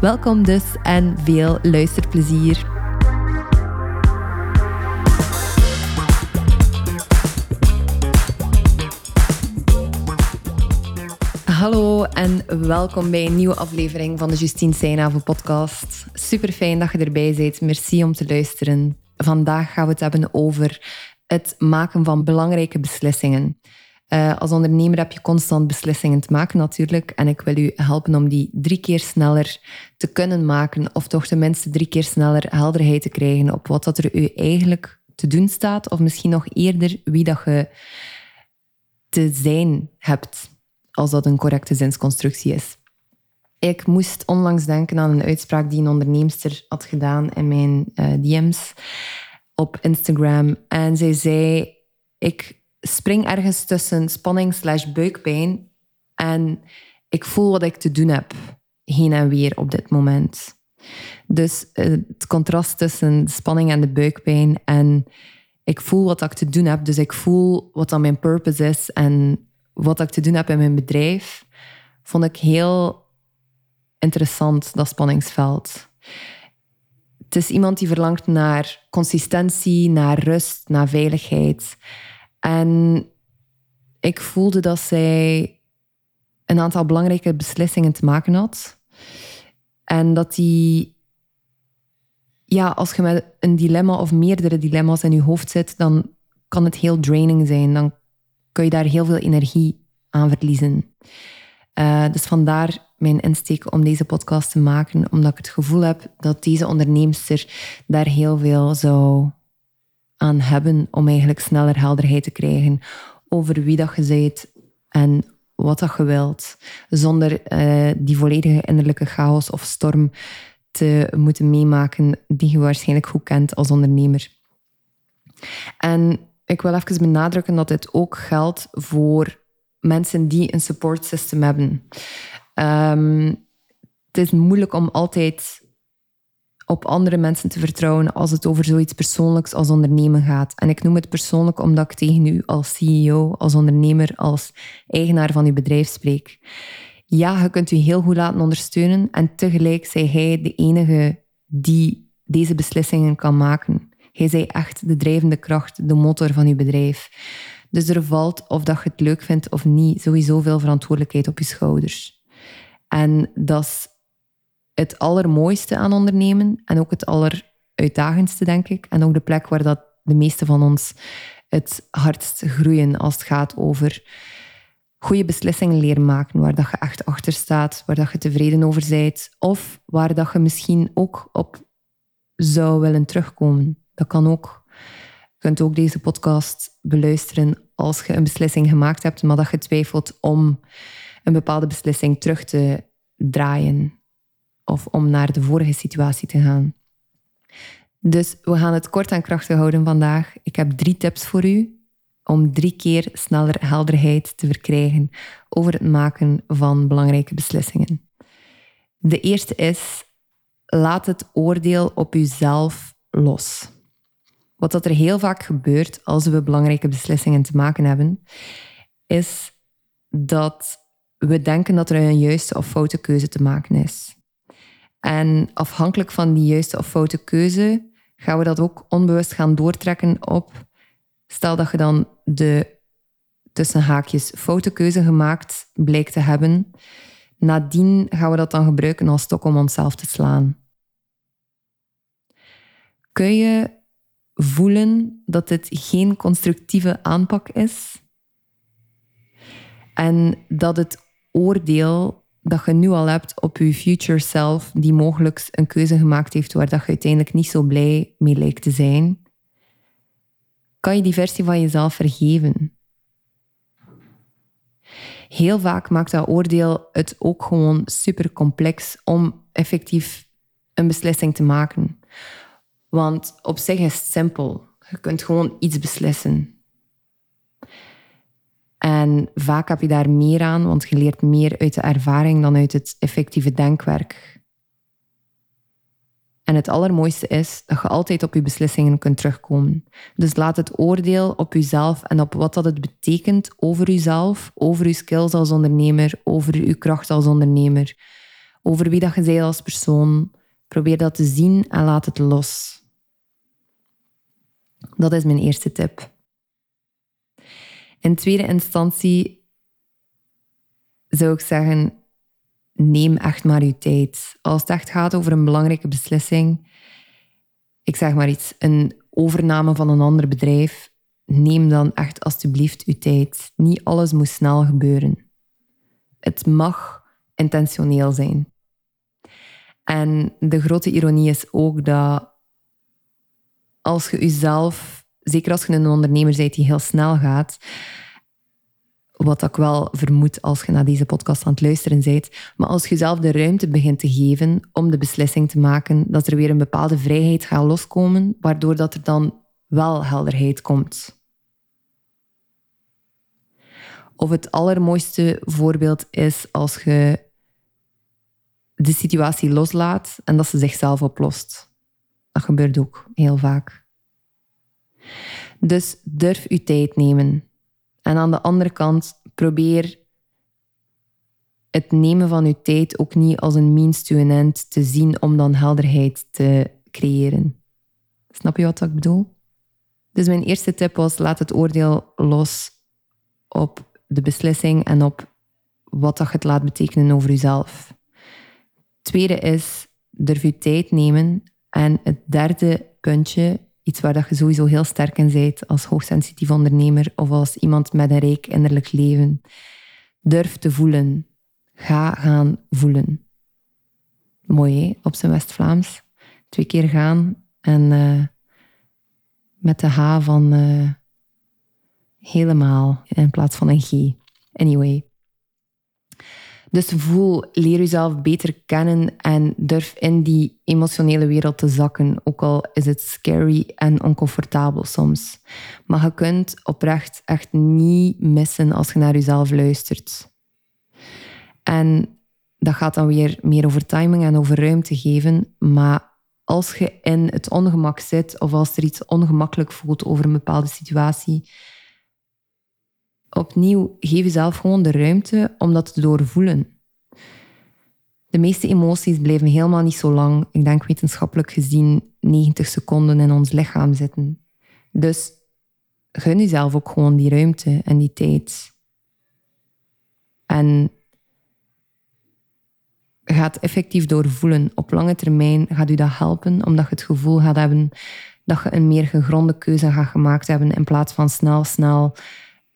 Welkom dus en veel luisterplezier. Hallo en welkom bij een nieuwe aflevering van de Justine Seinhaven podcast. Super fijn dat je erbij bent. Merci om te luisteren. Vandaag gaan we het hebben over het maken van belangrijke beslissingen. Uh, als ondernemer heb je constant beslissingen te maken natuurlijk. En ik wil u helpen om die drie keer sneller te kunnen maken. Of toch tenminste drie keer sneller helderheid te krijgen op wat dat er u eigenlijk te doen staat. Of misschien nog eerder wie dat je te zijn hebt. Als dat een correcte zinsconstructie is. Ik moest onlangs denken aan een uitspraak die een onderneemster had gedaan in mijn uh, DM's op Instagram. En zij zei: Ik spring ergens tussen spanning slash buikpijn en ik voel wat ik te doen heb, heen en weer op dit moment. Dus eh, het contrast tussen de spanning en de buikpijn en ik voel wat ik te doen heb, dus ik voel wat dan mijn purpose is en wat ik te doen heb in mijn bedrijf, vond ik heel interessant, dat spanningsveld. Het is iemand die verlangt naar consistentie, naar rust, naar veiligheid. En ik voelde dat zij een aantal belangrijke beslissingen te maken had. En dat die, ja, als je met een dilemma of meerdere dilemma's in je hoofd zit, dan kan het heel draining zijn. Dan kun je daar heel veel energie aan verliezen. Uh, dus vandaar mijn insteek om deze podcast te maken, omdat ik het gevoel heb dat deze onderneemster daar heel veel zou aan hebben om eigenlijk sneller helderheid te krijgen over wie dat je bent en wat dat je wilt, zonder uh, die volledige innerlijke chaos of storm te moeten meemaken die je waarschijnlijk goed kent als ondernemer. En ik wil even benadrukken dat dit ook geldt voor mensen die een support system hebben. Um, het is moeilijk om altijd op andere mensen te vertrouwen als het over zoiets persoonlijks als ondernemen gaat. En ik noem het persoonlijk omdat ik tegen u als CEO, als ondernemer, als eigenaar van uw bedrijf spreek. Ja, je kunt u heel goed laten ondersteunen en tegelijk zij hij de enige die deze beslissingen kan maken. Hij zij echt de drijvende kracht, de motor van uw bedrijf. Dus er valt, of dat je het leuk vindt of niet, sowieso veel verantwoordelijkheid op je schouders. En dat is het allermooiste aan ondernemen en ook het alleruitdagendste, denk ik. En ook de plek waar dat de meeste van ons het hardst groeien als het gaat over goede beslissingen leren maken, waar dat je echt achter staat, waar dat je tevreden over bent, of waar dat je misschien ook op zou willen terugkomen. Dat kan ook. Je kunt ook deze podcast beluisteren als je een beslissing gemaakt hebt, maar dat je twijfelt om een bepaalde beslissing terug te draaien of om naar de vorige situatie te gaan. Dus we gaan het kort en krachtig houden vandaag. Ik heb drie tips voor u om drie keer sneller helderheid te verkrijgen over het maken van belangrijke beslissingen. De eerste is, laat het oordeel op uzelf los. Wat dat er heel vaak gebeurt als we belangrijke beslissingen te maken hebben, is dat we denken dat er een juiste of foute keuze te maken is. En afhankelijk van die juiste of foute keuze gaan we dat ook onbewust gaan doortrekken op. Stel dat je dan de tussen haakjes foute keuze gemaakt blijkt te hebben. Nadien gaan we dat dan gebruiken als stok om onszelf te slaan. Kun je voelen dat dit geen constructieve aanpak is? En dat het oordeel dat je nu al hebt op je future self, die mogelijk een keuze gemaakt heeft waar dat je uiteindelijk niet zo blij mee lijkt te zijn, kan je die versie van jezelf vergeven. Heel vaak maakt dat oordeel het ook gewoon super complex om effectief een beslissing te maken. Want op zich is het simpel. Je kunt gewoon iets beslissen. En vaak heb je daar meer aan, want je leert meer uit de ervaring dan uit het effectieve denkwerk. En het allermooiste is dat je altijd op je beslissingen kunt terugkomen. Dus laat het oordeel op jezelf en op wat dat het betekent over jezelf, over je skills als ondernemer, over je kracht als ondernemer, over wie dat je bent als persoon. Probeer dat te zien en laat het los. Dat is mijn eerste tip. In tweede instantie zou ik zeggen, neem echt maar je tijd. Als het echt gaat over een belangrijke beslissing, ik zeg maar iets, een overname van een ander bedrijf, neem dan echt alsjeblieft je tijd. Niet alles moet snel gebeuren. Het mag intentioneel zijn. En de grote ironie is ook dat als je jezelf, zeker als je een ondernemer bent die heel snel gaat, wat ik wel vermoed als je naar deze podcast aan het luisteren bent. Maar als je zelf de ruimte begint te geven om de beslissing te maken, dat er weer een bepaalde vrijheid gaat loskomen, waardoor dat er dan wel helderheid komt. Of het allermooiste voorbeeld is als je de situatie loslaat en dat ze zichzelf oplost. Dat gebeurt ook heel vaak. Dus durf je tijd nemen. En aan de andere kant, probeer het nemen van je tijd ook niet als een means to an end te zien om dan helderheid te creëren. Snap je wat ik bedoel? Dus mijn eerste tip was: laat het oordeel los op de beslissing en op wat dat het laat betekenen over jezelf. Tweede is durf je tijd nemen. En het derde puntje iets waar dat je sowieso heel sterk in bent als hoogsensitief ondernemer of als iemand met een rijk innerlijk leven. Durf te voelen. Ga gaan voelen. Mooi, op zijn West-Vlaams. Twee keer gaan en uh, met de H van uh, helemaal in plaats van een G. Anyway. Dus voel, leer jezelf beter kennen en durf in die emotionele wereld te zakken. Ook al is het scary en oncomfortabel soms. Maar je kunt oprecht echt niet missen als je naar jezelf luistert. En dat gaat dan weer meer over timing en over ruimte geven. Maar als je in het ongemak zit of als er iets ongemakkelijk voelt over een bepaalde situatie, opnieuw, geef jezelf gewoon de ruimte om dat te doorvoelen. De meeste emoties blijven helemaal niet zo lang, ik denk wetenschappelijk gezien 90 seconden in ons lichaam zitten. Dus gun jezelf ook gewoon die ruimte en die tijd. En gaat effectief doorvoelen. Op lange termijn gaat u dat helpen, omdat je het gevoel gaat hebben dat je een meer gegronde keuze gaat gemaakt hebben in plaats van snel, snel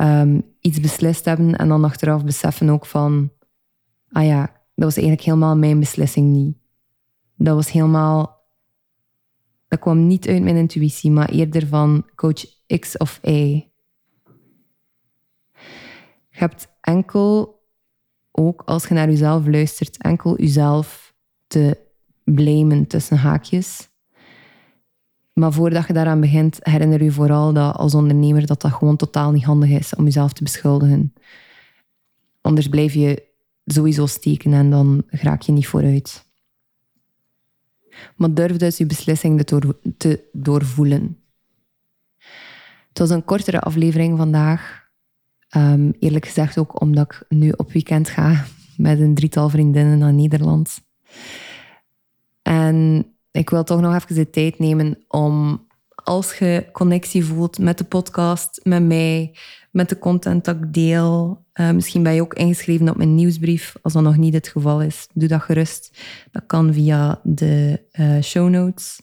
um, iets beslist hebben en dan achteraf beseffen ook van, ah ja, dat was eigenlijk helemaal mijn beslissing niet. Dat was helemaal, dat kwam niet uit mijn intuïtie, maar eerder van coach X of Y. Je hebt enkel, ook als je naar jezelf luistert, enkel jezelf te blamen tussen haakjes maar voordat je daaraan begint, herinner je vooral dat als ondernemer dat dat gewoon totaal niet handig is om jezelf te beschuldigen. Anders blijf je sowieso steken en dan raak je niet vooruit. Maar durf dus je beslissing te doorvoelen. Het was een kortere aflevering vandaag. Um, eerlijk gezegd ook omdat ik nu op weekend ga met een drietal vriendinnen naar Nederland. En ik wil toch nog even de tijd nemen om, als je connectie voelt met de podcast, met mij, met de content dat ik deel, uh, misschien ben je ook ingeschreven op mijn nieuwsbrief. Als dat nog niet het geval is, doe dat gerust. Dat kan via de uh, show notes.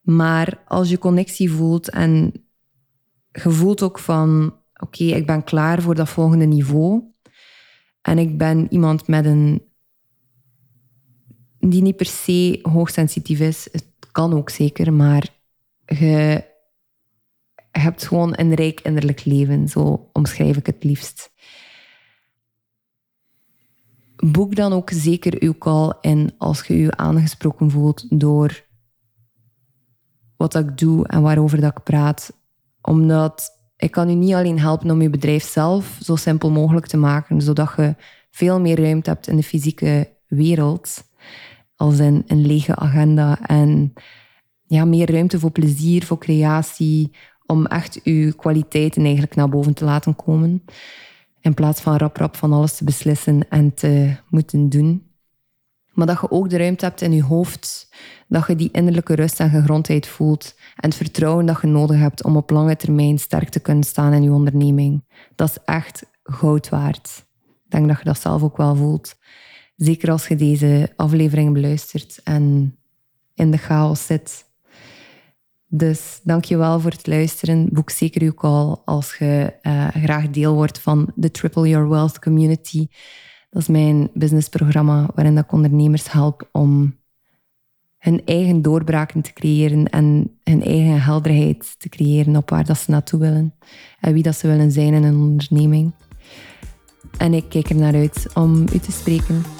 Maar als je connectie voelt en je voelt ook van, oké, ik ben klaar voor dat volgende niveau. En ik ben iemand met een die niet per se hoogsensitief is. Het kan ook zeker, maar je hebt gewoon een rijk innerlijk leven. Zo omschrijf ik het liefst. boek dan ook zeker uw call in als je je aangesproken voelt door wat ik doe en waarover dat ik praat. Omdat ik kan u niet alleen helpen om je bedrijf zelf zo simpel mogelijk te maken, zodat je veel meer ruimte hebt in de fysieke wereld, als een lege agenda en ja, meer ruimte voor plezier, voor creatie, om echt uw kwaliteiten eigenlijk naar boven te laten komen. In plaats van rap rap van alles te beslissen en te moeten doen. Maar dat je ook de ruimte hebt in je hoofd, dat je die innerlijke rust en gegrondheid voelt en het vertrouwen dat je nodig hebt om op lange termijn sterk te kunnen staan in je onderneming. Dat is echt goud waard. Ik denk dat je dat zelf ook wel voelt. Zeker als je deze aflevering beluistert en in de chaos zit. Dus dank wel voor het luisteren. Boek zeker uw call als je uh, graag deel wordt van de Triple Your Wealth Community. Dat is mijn businessprogramma waarin ik ondernemers help om hun eigen doorbraken te creëren en hun eigen helderheid te creëren op waar dat ze naartoe willen en wie dat ze willen zijn in een onderneming. En ik kijk er naar uit om u te spreken.